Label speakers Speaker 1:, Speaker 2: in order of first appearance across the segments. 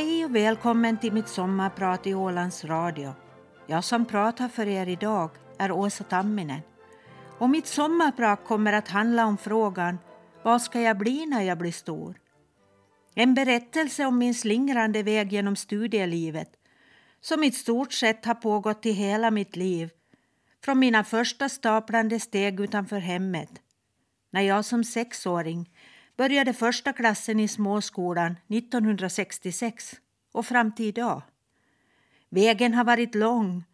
Speaker 1: Hej och välkommen till mitt sommarprat i Ålands Radio. Jag som pratar för er idag är Åsa Tamminen. Och mitt sommarprat kommer att handla om frågan Vad ska jag bli när jag blir stor? En berättelse om min slingrande väg genom studielivet som i stort sett har pågått i hela mitt liv. Från mina första staplande steg utanför hemmet. När jag som sexåring började första klassen i småskolan 1966 och fram till idag. Vägen har varit lång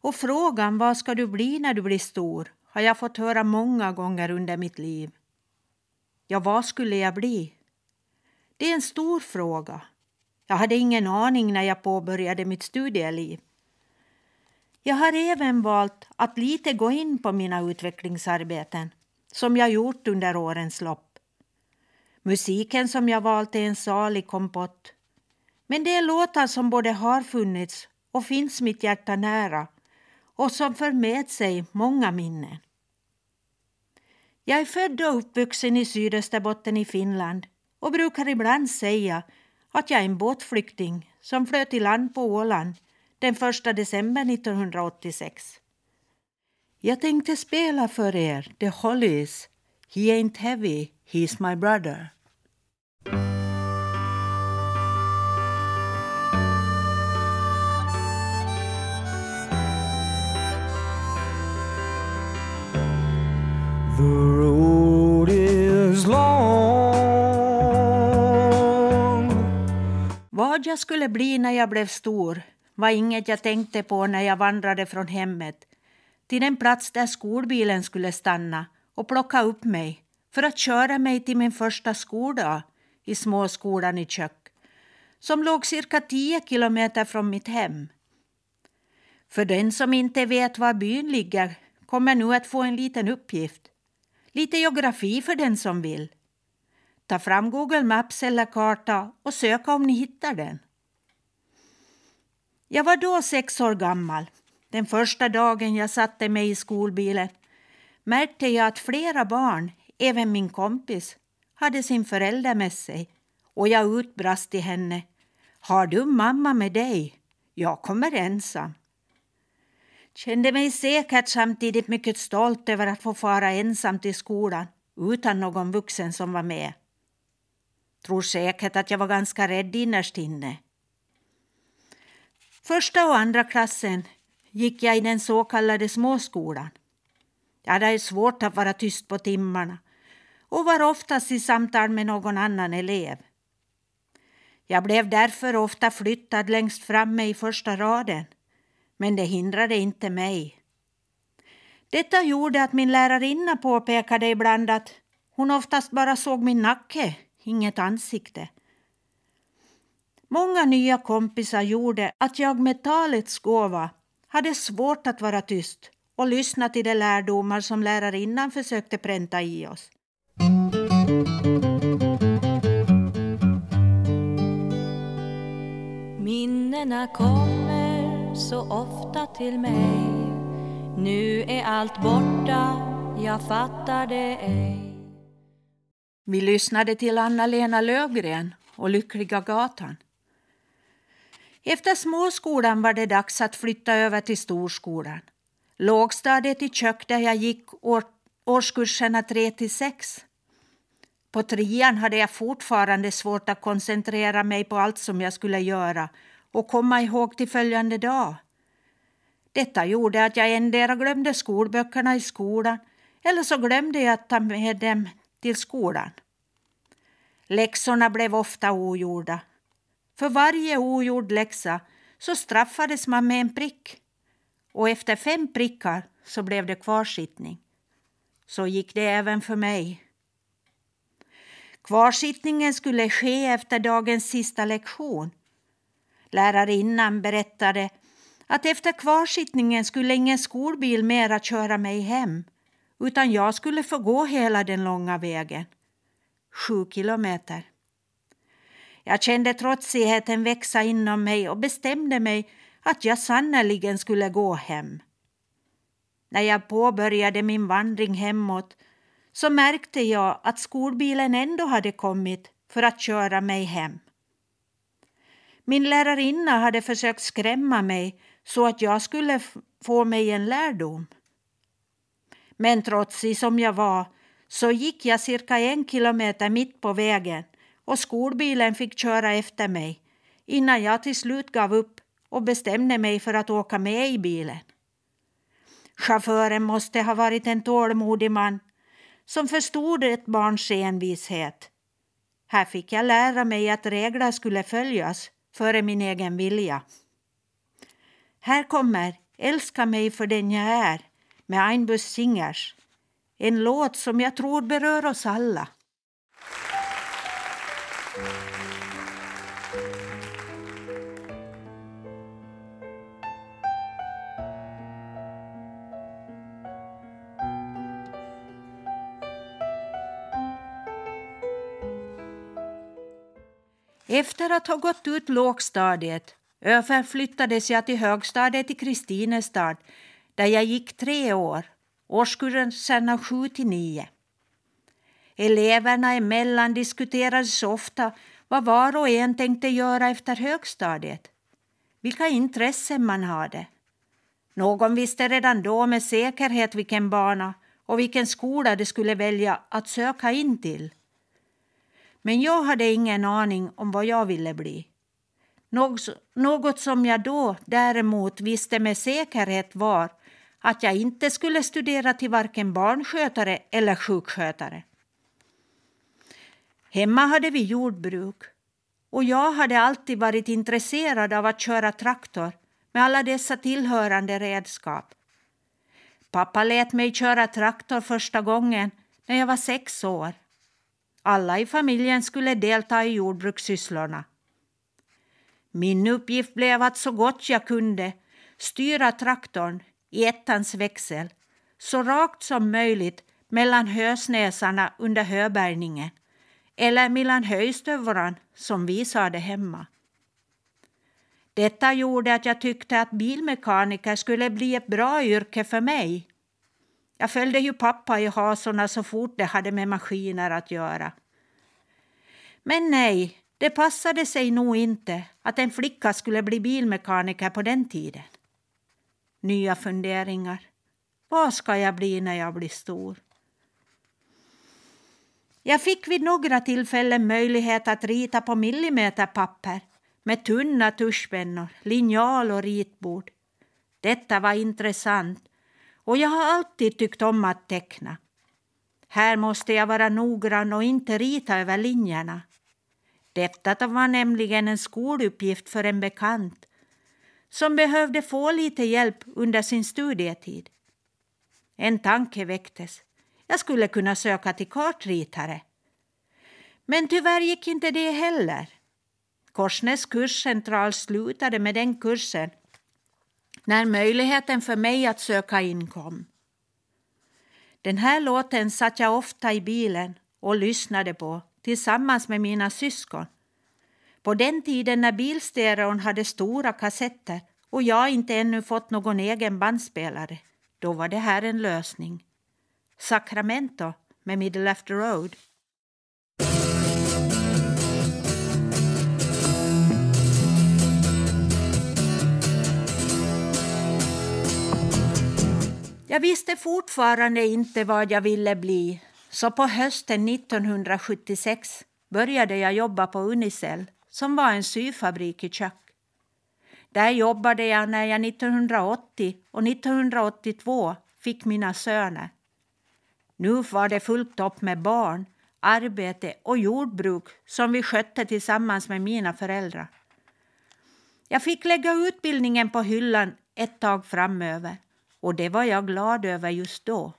Speaker 1: och frågan vad ska du bli när du blir stor har jag fått höra många gånger under mitt liv. Ja, vad skulle jag bli? Det är en stor fråga. Jag hade ingen aning när jag påbörjade mitt studieliv. Jag har även valt att lite gå in på mina utvecklingsarbeten som jag gjort under årens lopp. Musiken som jag valt är en salig kompott. Men det är låtar som både har funnits och finns mitt hjärta nära och som för med sig många minnen. Jag är född och uppvuxen i Sydösterbotten i Finland och brukar ibland säga att jag är en båtflykting som flöt i land på Åland den 1 december 1986. Jag tänkte spela för er The Hollies, He ain't heavy, he's my brother.
Speaker 2: The road is long.
Speaker 1: Vad jag skulle bli när jag blev stor var inget jag tänkte på när jag vandrade från hemmet till den plats där skolbilen skulle stanna och plocka upp mig för att köra mig till min första skoldag i småskolan i Kök som låg cirka 10 kilometer från mitt hem. För den som inte vet var byn ligger kommer nu att få en liten uppgift. Lite geografi för den som vill. Ta fram Google Maps eller karta och sök om ni hittar den. Jag var då sex år gammal. Den första dagen jag satte mig i skolbilen märkte jag att flera barn, även min kompis, hade sin förälder med sig och jag utbrast till henne. Har du mamma med dig? Jag kommer ensam. Kände mig säkert samtidigt mycket stolt över att få fara ensam till skolan utan någon vuxen som var med. Tror säkert att jag var ganska rädd innerst inne. Första och andra klassen gick jag i den så kallade småskolan. Jag hade svårt att vara tyst på timmarna och var oftast i samtal med någon annan elev. Jag blev därför ofta flyttad längst framme i första raden men det hindrade inte mig. Detta gjorde att min lärarinna påpekade ibland att hon oftast bara såg min nacke, inget ansikte. Många nya kompisar gjorde att jag med talets gåva hade svårt att vara tyst och lyssna till de lärdomar som lärarinnan försökte pränta i oss.
Speaker 3: Minnena kommer så ofta till mig Nu är allt borta, jag fattar det ej
Speaker 1: Vi lyssnade till Anna-Lena Lövgren och Lyckliga gatan. Efter småskolan var det dags att flytta över till storskolan. Lågstadiet i Kök där jag gick år, årskurserna 3 till 6. På trean hade jag fortfarande svårt att koncentrera mig på allt som jag skulle göra och komma ihåg till följande dag. Detta gjorde att jag endera glömde skolböckerna i skolan eller så glömde jag att ta med dem till skolan. Läxorna blev ofta ogjorda. För varje ogjord läxa så straffades man med en prick och efter fem prickar så blev det kvarsittning. Så gick det även för mig. Kvarsittningen skulle ske efter dagens sista lektion. Lärarinnan berättade att efter kvarsittningen skulle ingen skolbil mera köra mig hem utan jag skulle få gå hela den långa vägen. Sju kilometer. Jag kände trotsigheten växa inom mig och bestämde mig att jag sannerligen skulle gå hem. När jag påbörjade min vandring hemåt så märkte jag att skolbilen ändå hade kommit för att köra mig hem. Min lärarinna hade försökt skrämma mig så att jag skulle få mig en lärdom. Men trotsig som jag var så gick jag cirka en kilometer mitt på vägen och skolbilen fick köra efter mig innan jag till slut gav upp och bestämde mig för att åka med i bilen. Chauffören måste ha varit en tålmodig man som förstod ett barns envishet. Här fick jag lära mig att regler skulle följas före min egen vilja. Här kommer Älska mig för den jag är med Einbus Singers. En låt som jag tror berör oss alla. Efter att ha gått ut lågstadiet överflyttades jag till högstadiet i Kristinestad där jag gick tre år, årskurserna 7 till 9. Eleverna emellan diskuterades ofta vad var och en tänkte göra efter högstadiet, vilka intressen man hade. Någon visste redan då med säkerhet vilken bana och vilken skola de skulle välja att söka in till. Men jag hade ingen aning om vad jag ville bli. Något som jag då däremot visste med säkerhet var att jag inte skulle studera till varken barnskötare eller sjukskötare. Hemma hade vi jordbruk och jag hade alltid varit intresserad av att köra traktor med alla dessa tillhörande redskap. Pappa lät mig köra traktor första gången när jag var sex år. Alla i familjen skulle delta i jordbrukssysslorna. Min uppgift blev att så gott jag kunde styra traktorn i ettans växel så rakt som möjligt mellan hösnäsarna under höbärgningen eller mellan höjstövlarna som vi sa det hemma. Detta gjorde att jag tyckte att bilmekaniker skulle bli ett bra yrke för mig. Jag följde ju pappa i hasorna så fort det hade med maskiner att göra. Men nej, det passade sig nog inte att en flicka skulle bli bilmekaniker på den tiden. Nya funderingar. Vad ska jag bli när jag blir stor? Jag fick vid några tillfällen möjlighet att rita på millimeterpapper med tunna tuschpennor, linjal och ritbord. Detta var intressant och jag har alltid tyckt om att teckna. Här måste jag vara noggrann och inte rita över linjerna. Detta var nämligen en skoluppgift för en bekant som behövde få lite hjälp under sin studietid. En tanke väcktes. Jag skulle kunna söka till kartritare. Men tyvärr gick inte det heller. Korsnäs kurscentral slutade med den kursen när möjligheten för mig att söka in kom. Den här låten satt jag ofta i bilen och lyssnade på tillsammans med mina syskon. På den tiden när bilstereon hade stora kassetter och jag inte ännu fått någon egen bandspelare, då var det här en lösning. Sacramento med Middle After Road. Jag visste fortfarande inte vad jag ville bli så på hösten 1976 började jag jobba på Unicell som var en syfabrik i Tjöck. Där jobbade jag när jag 1980 och 1982 fick mina söner. Nu var det fullt upp med barn, arbete och jordbruk som vi skötte tillsammans med mina föräldrar. Jag fick lägga utbildningen på hyllan ett tag framöver och det var jag glad över just då.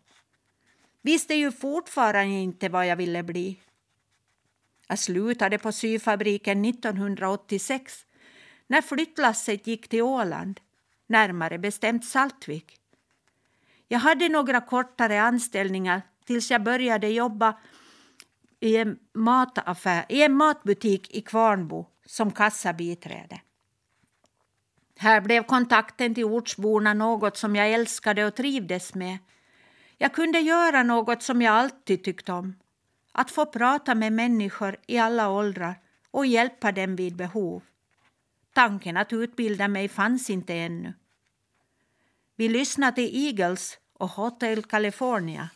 Speaker 1: Visste ju fortfarande inte vad jag ville bli. Jag slutade på syfabriken 1986 när flyttlasset gick till Åland, närmare bestämt Saltvik. Jag hade några kortare anställningar tills jag började jobba i en, mataffär, i en matbutik i Kvarnbo som kassabiträde. Här blev kontakten till ortsborna något som jag älskade och trivdes med. Jag kunde göra något som jag alltid tyckt om. Att få prata med människor i alla åldrar och hjälpa dem vid behov. Tanken att utbilda mig fanns inte ännu. Vi lyssnade till Eagles och Hotel California.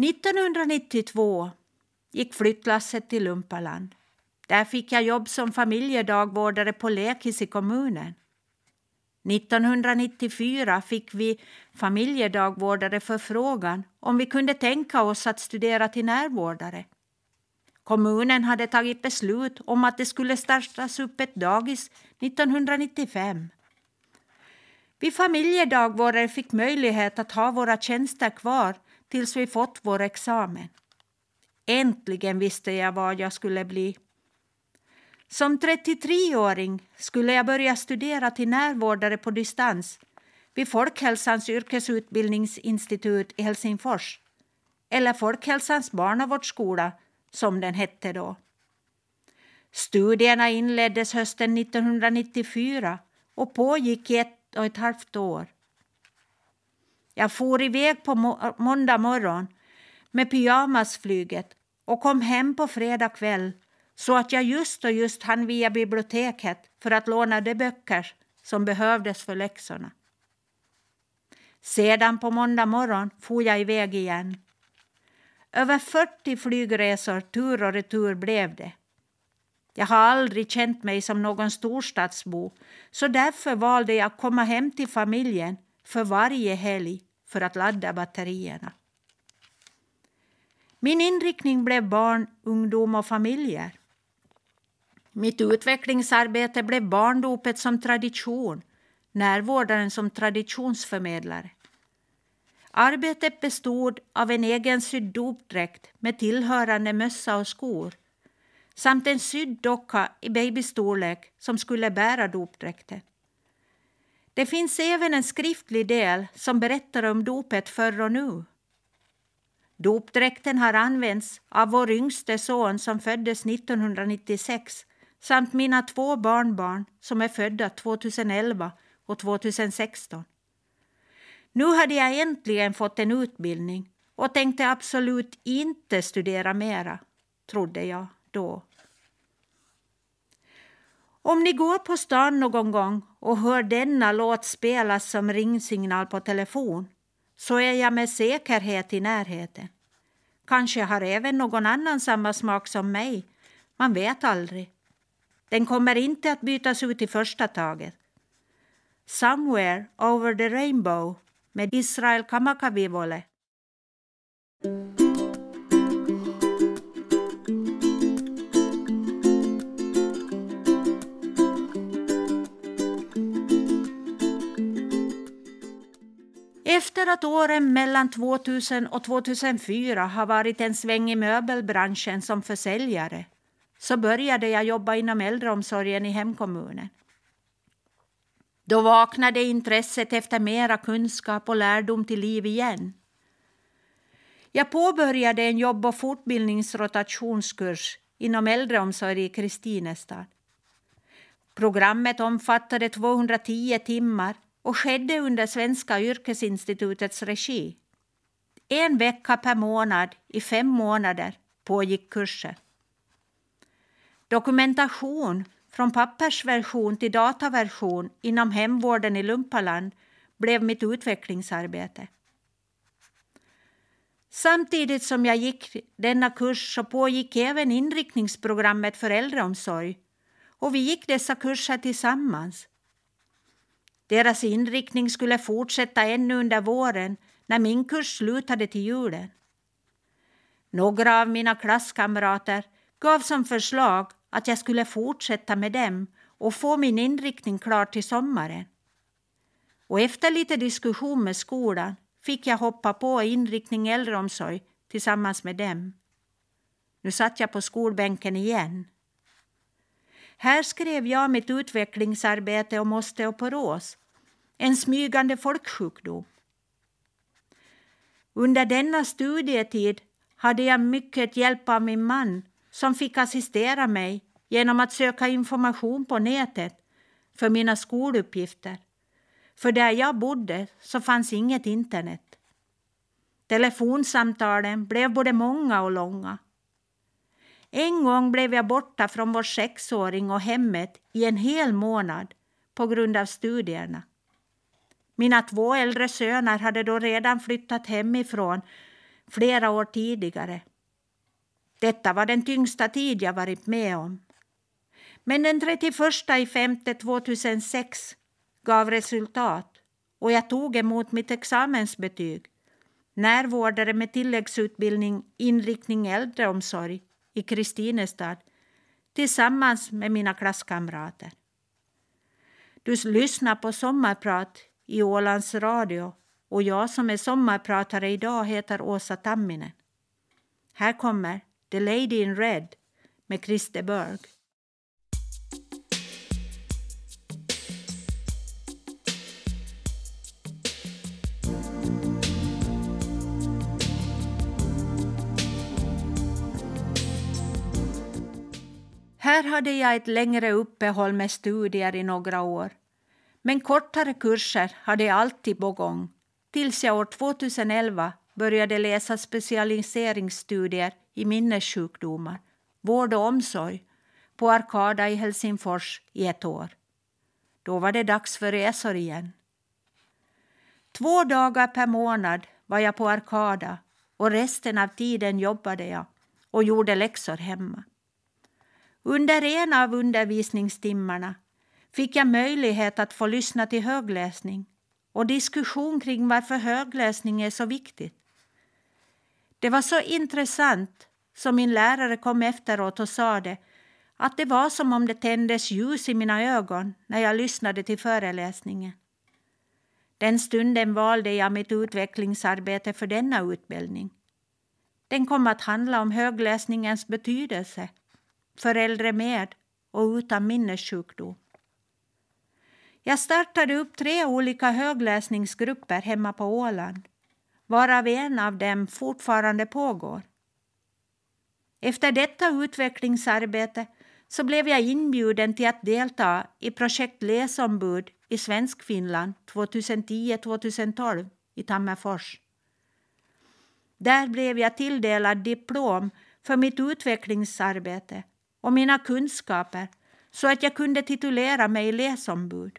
Speaker 1: –1992 gick flyttlasset till Lumpaland. Där fick jag jobb som familjedagvårdare på lekis i kommunen. 1994 fick vi familjedagvårdare förfrågan om vi kunde tänka oss att studera till närvårdare. Kommunen hade tagit beslut om att det skulle startas upp ett dagis 1995. Vi familjedagvårdare fick möjlighet att ha våra tjänster kvar tills vi fått vår examen. Äntligen visste jag vad jag skulle bli. Som 33-åring skulle jag börja studera till närvårdare på distans vid Folkhälsans yrkesutbildningsinstitut i Helsingfors, eller Folkhälsans barnavårdsskola som den hette då. Studierna inleddes hösten 1994 och pågick i ett och ett halvt år. Jag for iväg på må måndag morgon med pyjamasflyget och kom hem på fredag kväll så att jag just och just hann via biblioteket för att låna de böcker som behövdes för läxorna. Sedan på måndag morgon for jag iväg igen. Över 40 flygresor tur och retur blev det. Jag har aldrig känt mig som någon storstadsbo så därför valde jag att komma hem till familjen för varje helg för att ladda batterierna. Min inriktning blev barn, ungdom och familjer. Mitt utvecklingsarbete blev barndopet som tradition, närvårdaren som traditionsförmedlare. Arbetet bestod av en egen sydd dopdräkt med tillhörande mössa och skor samt en sydd docka i babystorlek som skulle bära dopdräkten. Det finns även en skriftlig del som berättar om dopet förr och nu. Dopdräkten har använts av vår yngste son som föddes 1996 samt mina två barnbarn som är födda 2011 och 2016. Nu hade jag äntligen fått en utbildning och tänkte absolut inte studera mera, trodde jag då. Om ni går på stan någon gång och hör denna låt spelas som ringsignal på telefon så är jag med säkerhet i närheten. Kanske har även någon annan samma smak som mig. Man vet aldrig. Den kommer inte att bytas ut i första taget. Somewhere over the rainbow med Israel Kamakavivole. Efter att åren mellan 2000 och 2004 har varit en sväng i möbelbranschen som försäljare så började jag jobba inom äldreomsorgen i hemkommunen. Då vaknade intresset efter mera kunskap och lärdom till liv igen. Jag påbörjade en jobb och fortbildningsrotationskurs inom äldreomsorg i Kristinestad. Programmet omfattade 210 timmar och skedde under Svenska yrkesinstitutets regi. En vecka per månad i fem månader pågick kursen. Dokumentation från pappersversion till dataversion inom hemvården i Lumpaland blev mitt utvecklingsarbete. Samtidigt som jag gick denna kurs så pågick även inriktningsprogrammet för äldreomsorg och vi gick dessa kurser tillsammans. Deras inriktning skulle fortsätta ännu under våren när min kurs slutade till julen. Några av mina klasskamrater gav som förslag att jag skulle fortsätta med dem och få min inriktning klar till sommaren. Och efter lite diskussion med skolan fick jag hoppa på inriktning äldreomsorg tillsammans med dem. Nu satt jag på skolbänken igen. Här skrev jag mitt utvecklingsarbete om osteoporos, en smygande folksjukdom. Under denna studietid hade jag mycket hjälp av min man som fick assistera mig genom att söka information på nätet för mina skoluppgifter. För där jag bodde så fanns inget internet. Telefonsamtalen blev både många och långa. En gång blev jag borta från vår sexåring och hemmet i en hel månad på grund av studierna. Mina två äldre söner hade då redan flyttat hemifrån flera år tidigare. Detta var den tyngsta tid jag varit med om. Men den 31 femte 2006 gav resultat och jag tog emot mitt examensbetyg. Närvårdare med tilläggsutbildning inriktning äldreomsorg i Kristinestad tillsammans med mina klasskamrater. Du lyssnar på Sommarprat i Ålands Radio och jag som är sommarpratare idag heter Åsa Tamminen. Här kommer The Lady in Red med Christer Berg. Här hade jag ett längre uppehåll med studier i några år. Men kortare kurser hade jag alltid på gång tills jag år 2011 började läsa specialiseringsstudier i minnessjukdomar, vård och omsorg på Arkada i Helsingfors i ett år. Då var det dags för resor igen. Två dagar per månad var jag på Arkada och resten av tiden jobbade jag och gjorde läxor hemma. Under en av undervisningstimmarna fick jag möjlighet att få lyssna till högläsning och diskussion kring varför högläsning är så viktigt. Det var så intressant som min lärare kom efteråt och sa det att det var som om det tändes ljus i mina ögon när jag lyssnade till föreläsningen. Den stunden valde jag mitt utvecklingsarbete för denna utbildning. Den kom att handla om högläsningens betydelse för äldre med och utan minnessjukdom. Jag startade upp tre olika högläsningsgrupper hemma på Åland, varav en av dem fortfarande pågår. Efter detta utvecklingsarbete så blev jag inbjuden till att delta i projekt Läsombud i Svenskfinland 2010-2012 i Tammerfors. Där blev jag tilldelad diplom för mitt utvecklingsarbete och mina kunskaper så att jag kunde titulera mig läsombud.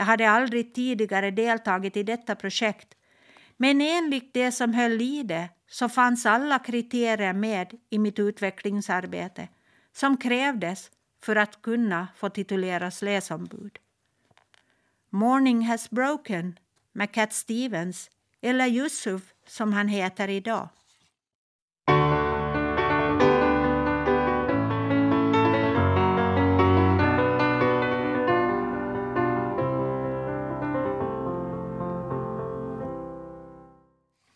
Speaker 1: Jag hade aldrig tidigare deltagit i detta projekt men enligt det som höll i det så fanns alla kriterier med i mitt utvecklingsarbete som krävdes för att kunna få tituleras läsombud. Morning has broken med Cat Stevens, eller Yusuf som han heter idag.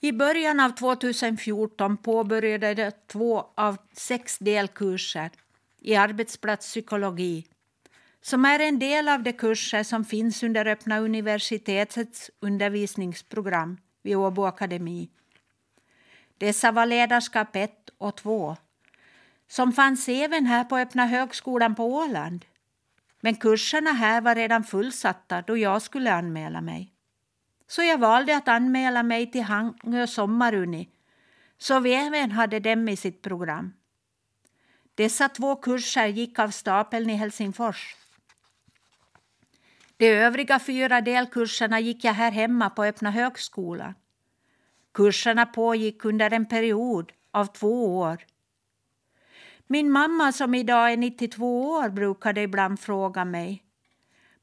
Speaker 1: I början av 2014 påbörjade jag två av sex delkurser i arbetsplatspsykologi som är en del av de kurser som finns under Öppna universitetets undervisningsprogram vid Åbo Akademi. Dessa var ledarskap 1 och 2 som fanns även här på Öppna högskolan på Åland. Men kurserna här var redan fullsatta då jag skulle anmäla mig. Så jag valde att anmäla mig till Hangö sommaruni så vi även hade dem i sitt program. Dessa två kurser gick av stapeln i Helsingfors. De övriga fyra delkurserna gick jag här hemma på Öppna högskolan. Kurserna pågick under en period av två år. Min mamma som idag är 92 år brukade ibland fråga mig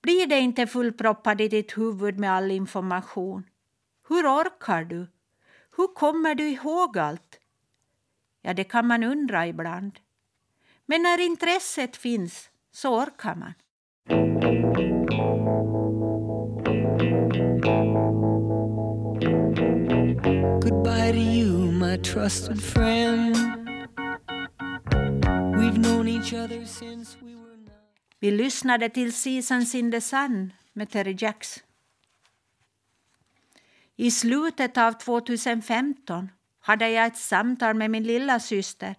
Speaker 1: blir det inte fullproppat i ditt huvud med all information? Hur orkar du? Hur kommer du ihåg allt? Ja, det kan man undra ibland. Men när intresset finns så orkar man.
Speaker 2: Goodbye to you, my trusted friend. We've known each other since we were.
Speaker 1: Vi lyssnade till Seasons in the Sun med Terry Jacks. I slutet av 2015 hade jag ett samtal med min lilla syster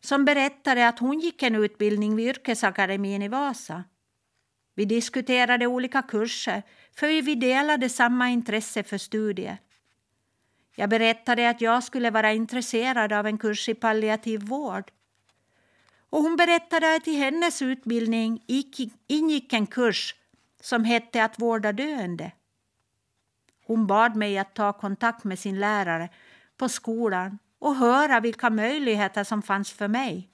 Speaker 1: som berättade att hon gick en utbildning vid Yrkesakademin i Vasa. Vi diskuterade olika kurser för vi delade samma intresse för studier. Jag berättade att jag skulle vara intresserad av en kurs i palliativ vård. Och hon berättade att i hennes utbildning ingick en kurs som hette att vårda döende. Hon bad mig att ta kontakt med sin lärare på skolan och höra vilka möjligheter som fanns för mig.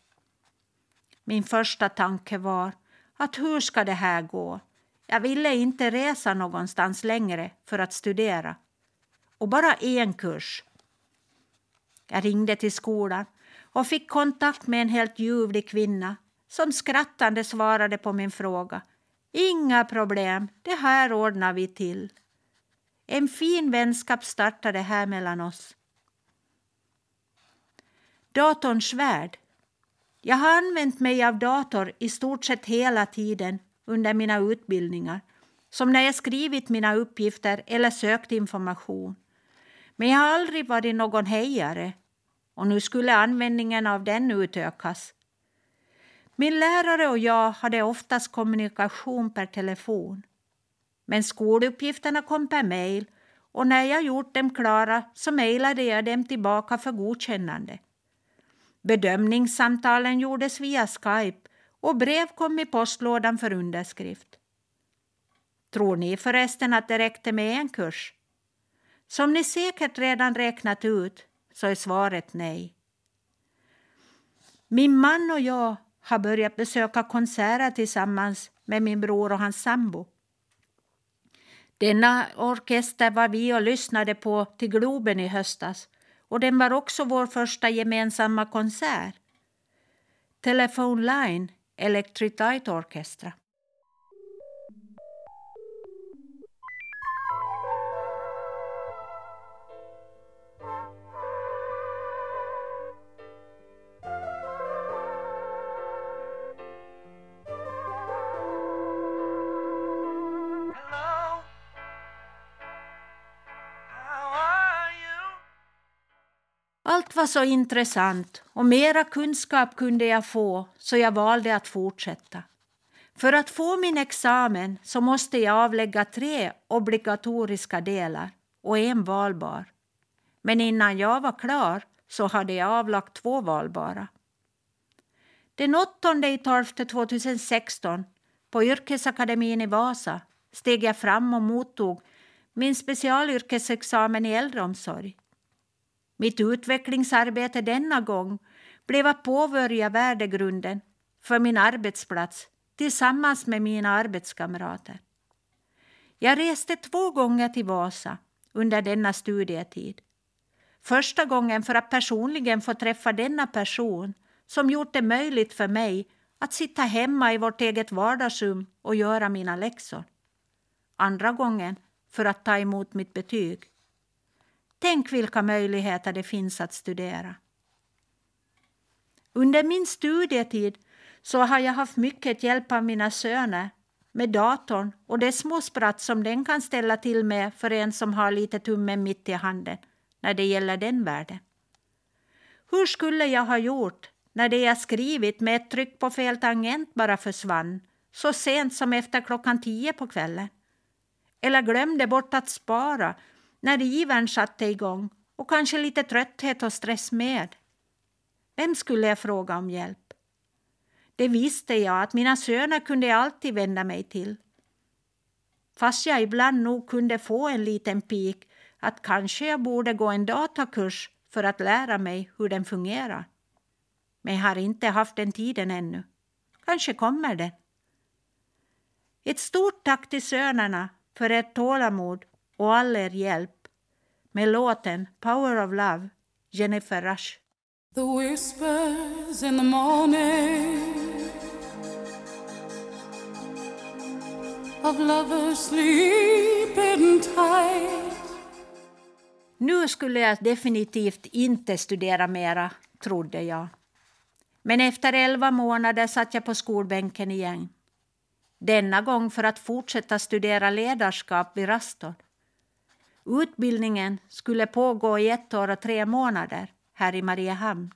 Speaker 1: Min första tanke var att hur ska det här gå? Jag ville inte resa någonstans längre för att studera. Och bara en kurs. Jag ringde till skolan och fick kontakt med en helt ljuvlig kvinna som skrattande svarade på min fråga. Inga problem, det här ordnar vi till. En fin vänskap startade här mellan oss. Datorns värld. Jag har använt mig av dator i stort sett hela tiden under mina utbildningar, som när jag skrivit mina uppgifter eller sökt information. Men jag har aldrig varit någon hejare och nu skulle användningen av den utökas. Min lärare och jag hade oftast kommunikation per telefon. Men skoluppgifterna kom per mejl och när jag gjort dem klara så mejlade jag dem tillbaka för godkännande. Bedömningssamtalen gjordes via Skype och brev kom i postlådan för underskrift. Tror ni förresten att det räckte med en kurs? Som ni säkert redan räknat ut så är svaret nej. Min man och jag har börjat besöka konserter tillsammans med min bror och hans sambo. Denna orkester var vi och lyssnade på till Globen i höstas och den var också vår första gemensamma konsert. Telephone Line Electric Light Orchestra. Allt var så intressant och mera kunskap kunde jag få så jag valde att fortsätta. För att få min examen så måste jag avlägga tre obligatoriska delar och en valbar. Men innan jag var klar så hade jag avlagt två valbara. Den 8 i 12 2016 på Yrkesakademin i Vasa steg jag fram och mottog min specialyrkesexamen i äldreomsorg. Mitt utvecklingsarbete denna gång blev att påbörja värdegrunden för min arbetsplats tillsammans med mina arbetskamrater. Jag reste två gånger till Vasa under denna studietid. Första gången för att personligen få träffa denna person som gjort det möjligt för mig att sitta hemma i vårt eget vardagsrum och göra mina läxor. Andra gången för att ta emot mitt betyg. Tänk vilka möjligheter det finns att studera. Under min studietid så har jag haft mycket hjälp av mina söner med datorn och det småspratt som den kan ställa till med för en som har lite tummen mitt i handen när det gäller den världen. Hur skulle jag ha gjort när det jag skrivit med ett tryck på fel tangent bara försvann så sent som efter klockan tio på kvällen? Eller glömde bort att spara när ivern satte igång och kanske lite trötthet och stress med. Vem skulle jag fråga om hjälp? Det visste jag att mina söner kunde jag alltid vända mig till. Fast jag ibland nog kunde få en liten pik att kanske jag borde gå en datakurs för att lära mig hur den fungerar. Men jag har inte haft den tiden ännu. Kanske kommer den. Ett stort tack till sönerna för ert tålamod och all er hjälp med låten Power of Love, Jennifer Rush.
Speaker 4: The whispers in the morning of lovers sleeping tight
Speaker 1: Nu skulle jag definitivt inte studera mera, trodde jag. Men efter elva månader satt jag på skolbänken igen. Denna gång för att fortsätta studera ledarskap vid Raston. Utbildningen skulle pågå i ett år och tre månader här i Mariehamn.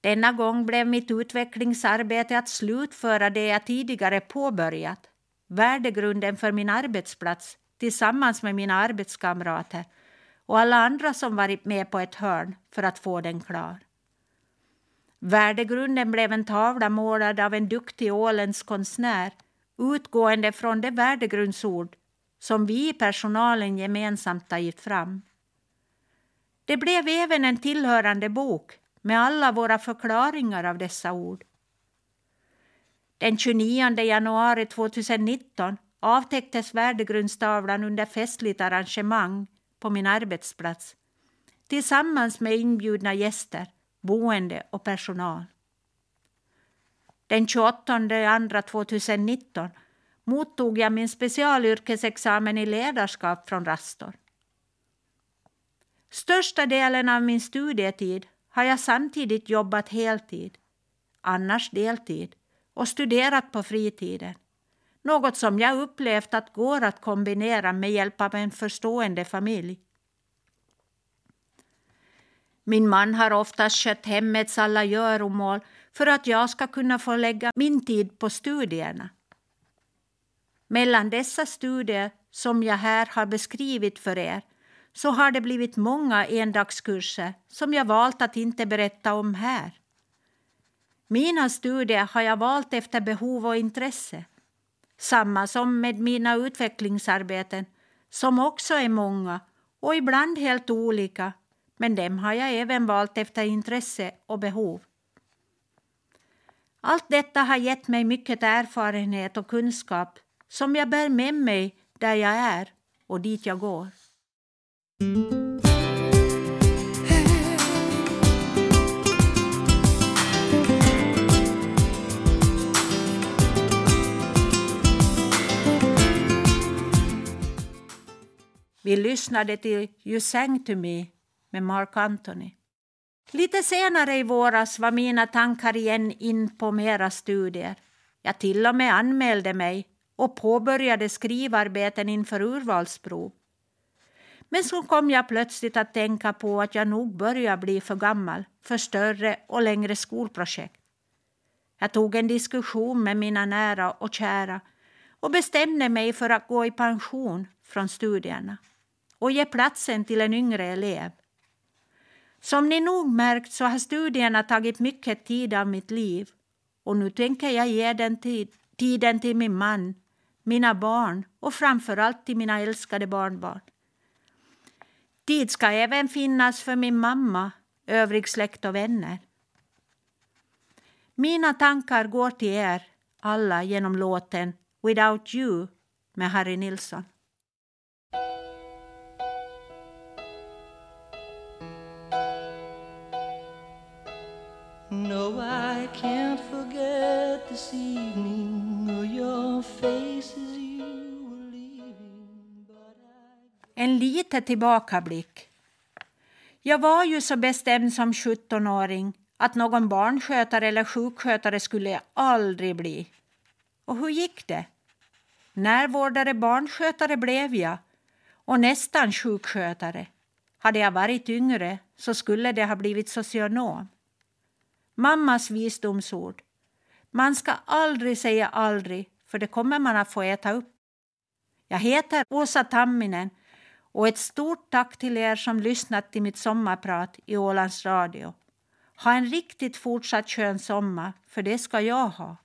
Speaker 1: Denna gång blev mitt utvecklingsarbete att slutföra det jag tidigare påbörjat, värdegrunden för min arbetsplats tillsammans med mina arbetskamrater och alla andra som varit med på ett hörn för att få den klar. Värdegrunden blev en tavla målad av en duktig åländsk konstnär utgående från det värdegrundsord som vi i personalen gemensamt tagit fram. Det blev även en tillhörande bok med alla våra förklaringar av dessa ord. Den 29 januari 2019 avtäcktes värdegrundstavlan under festligt arrangemang på min arbetsplats tillsammans med inbjudna gäster, boende och personal. Den 28 februari 2019 mottog jag min specialyrkesexamen i ledarskap från Rastor. Största delen av min studietid har jag samtidigt jobbat heltid, annars deltid och studerat på fritiden. Något som jag upplevt att går att kombinera med hjälp av en förstående familj. Min man har oftast skött hemmets alla göromål för att jag ska kunna få lägga min tid på studierna. Mellan dessa studier som jag här har beskrivit för er så har det blivit många endagskurser som jag valt att inte berätta om här. Mina studier har jag valt efter behov och intresse. Samma som med mina utvecklingsarbeten, som också är många och ibland helt olika, men dem har jag även valt efter intresse och behov. Allt detta har gett mig mycket erfarenhet och kunskap som jag bär med mig där jag är och dit jag går. Vi lyssnade till You sang to me med Mark Anthony. Lite senare i våras var mina tankar igen in på mera studier. Jag till och med anmälde mig och påbörjade skrivarbeten inför urvalsprov. Men så kom jag plötsligt att tänka på att jag nog börjar bli för gammal för större och längre skolprojekt. Jag tog en diskussion med mina nära och kära och bestämde mig för att gå i pension från studierna och ge platsen till en yngre elev. Som ni nog märkt så har studierna tagit mycket tid av mitt liv och nu tänker jag ge den tid, tiden till min man, mina barn och framför allt till mina älskade barnbarn. Tid ska även finnas för min mamma, övrig släkt och vänner. Mina tankar går till er alla genom låten Without You med Harry Nilsson.
Speaker 2: No, I can't forget this evening or your faces you were leaving but I...
Speaker 1: En liten tillbakablick. Jag var ju så bestämd som 17-åring att någon barnskötare eller sjukskötare skulle jag aldrig bli. Och hur gick det? Närvårdare barnskötare blev jag och nästan sjukskötare. Hade jag varit yngre så skulle det ha blivit socionom. Mammas visdomsord. Man ska aldrig säga aldrig, för det kommer man att få äta upp. Jag heter Åsa Tamminen och ett stort tack till er som lyssnat till mitt sommarprat i Ålands Radio. Ha en riktigt fortsatt skön sommar, för det ska jag ha.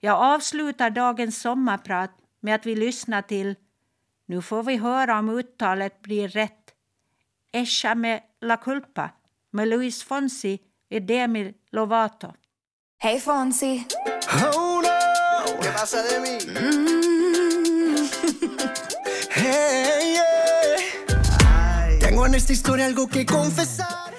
Speaker 1: Jag avslutar dagens sommarprat med att vi lyssnar till Nu får vi höra om uttalet blir rätt. Escha med La Culpa med Luis Fonsi e Demi Lovato.
Speaker 5: Hej Fonsi!
Speaker 6: Oh no!
Speaker 7: ¿Qué pasa de mí?
Speaker 6: Mm. Hey, yeah. Tengo en esta historia algo que confesar.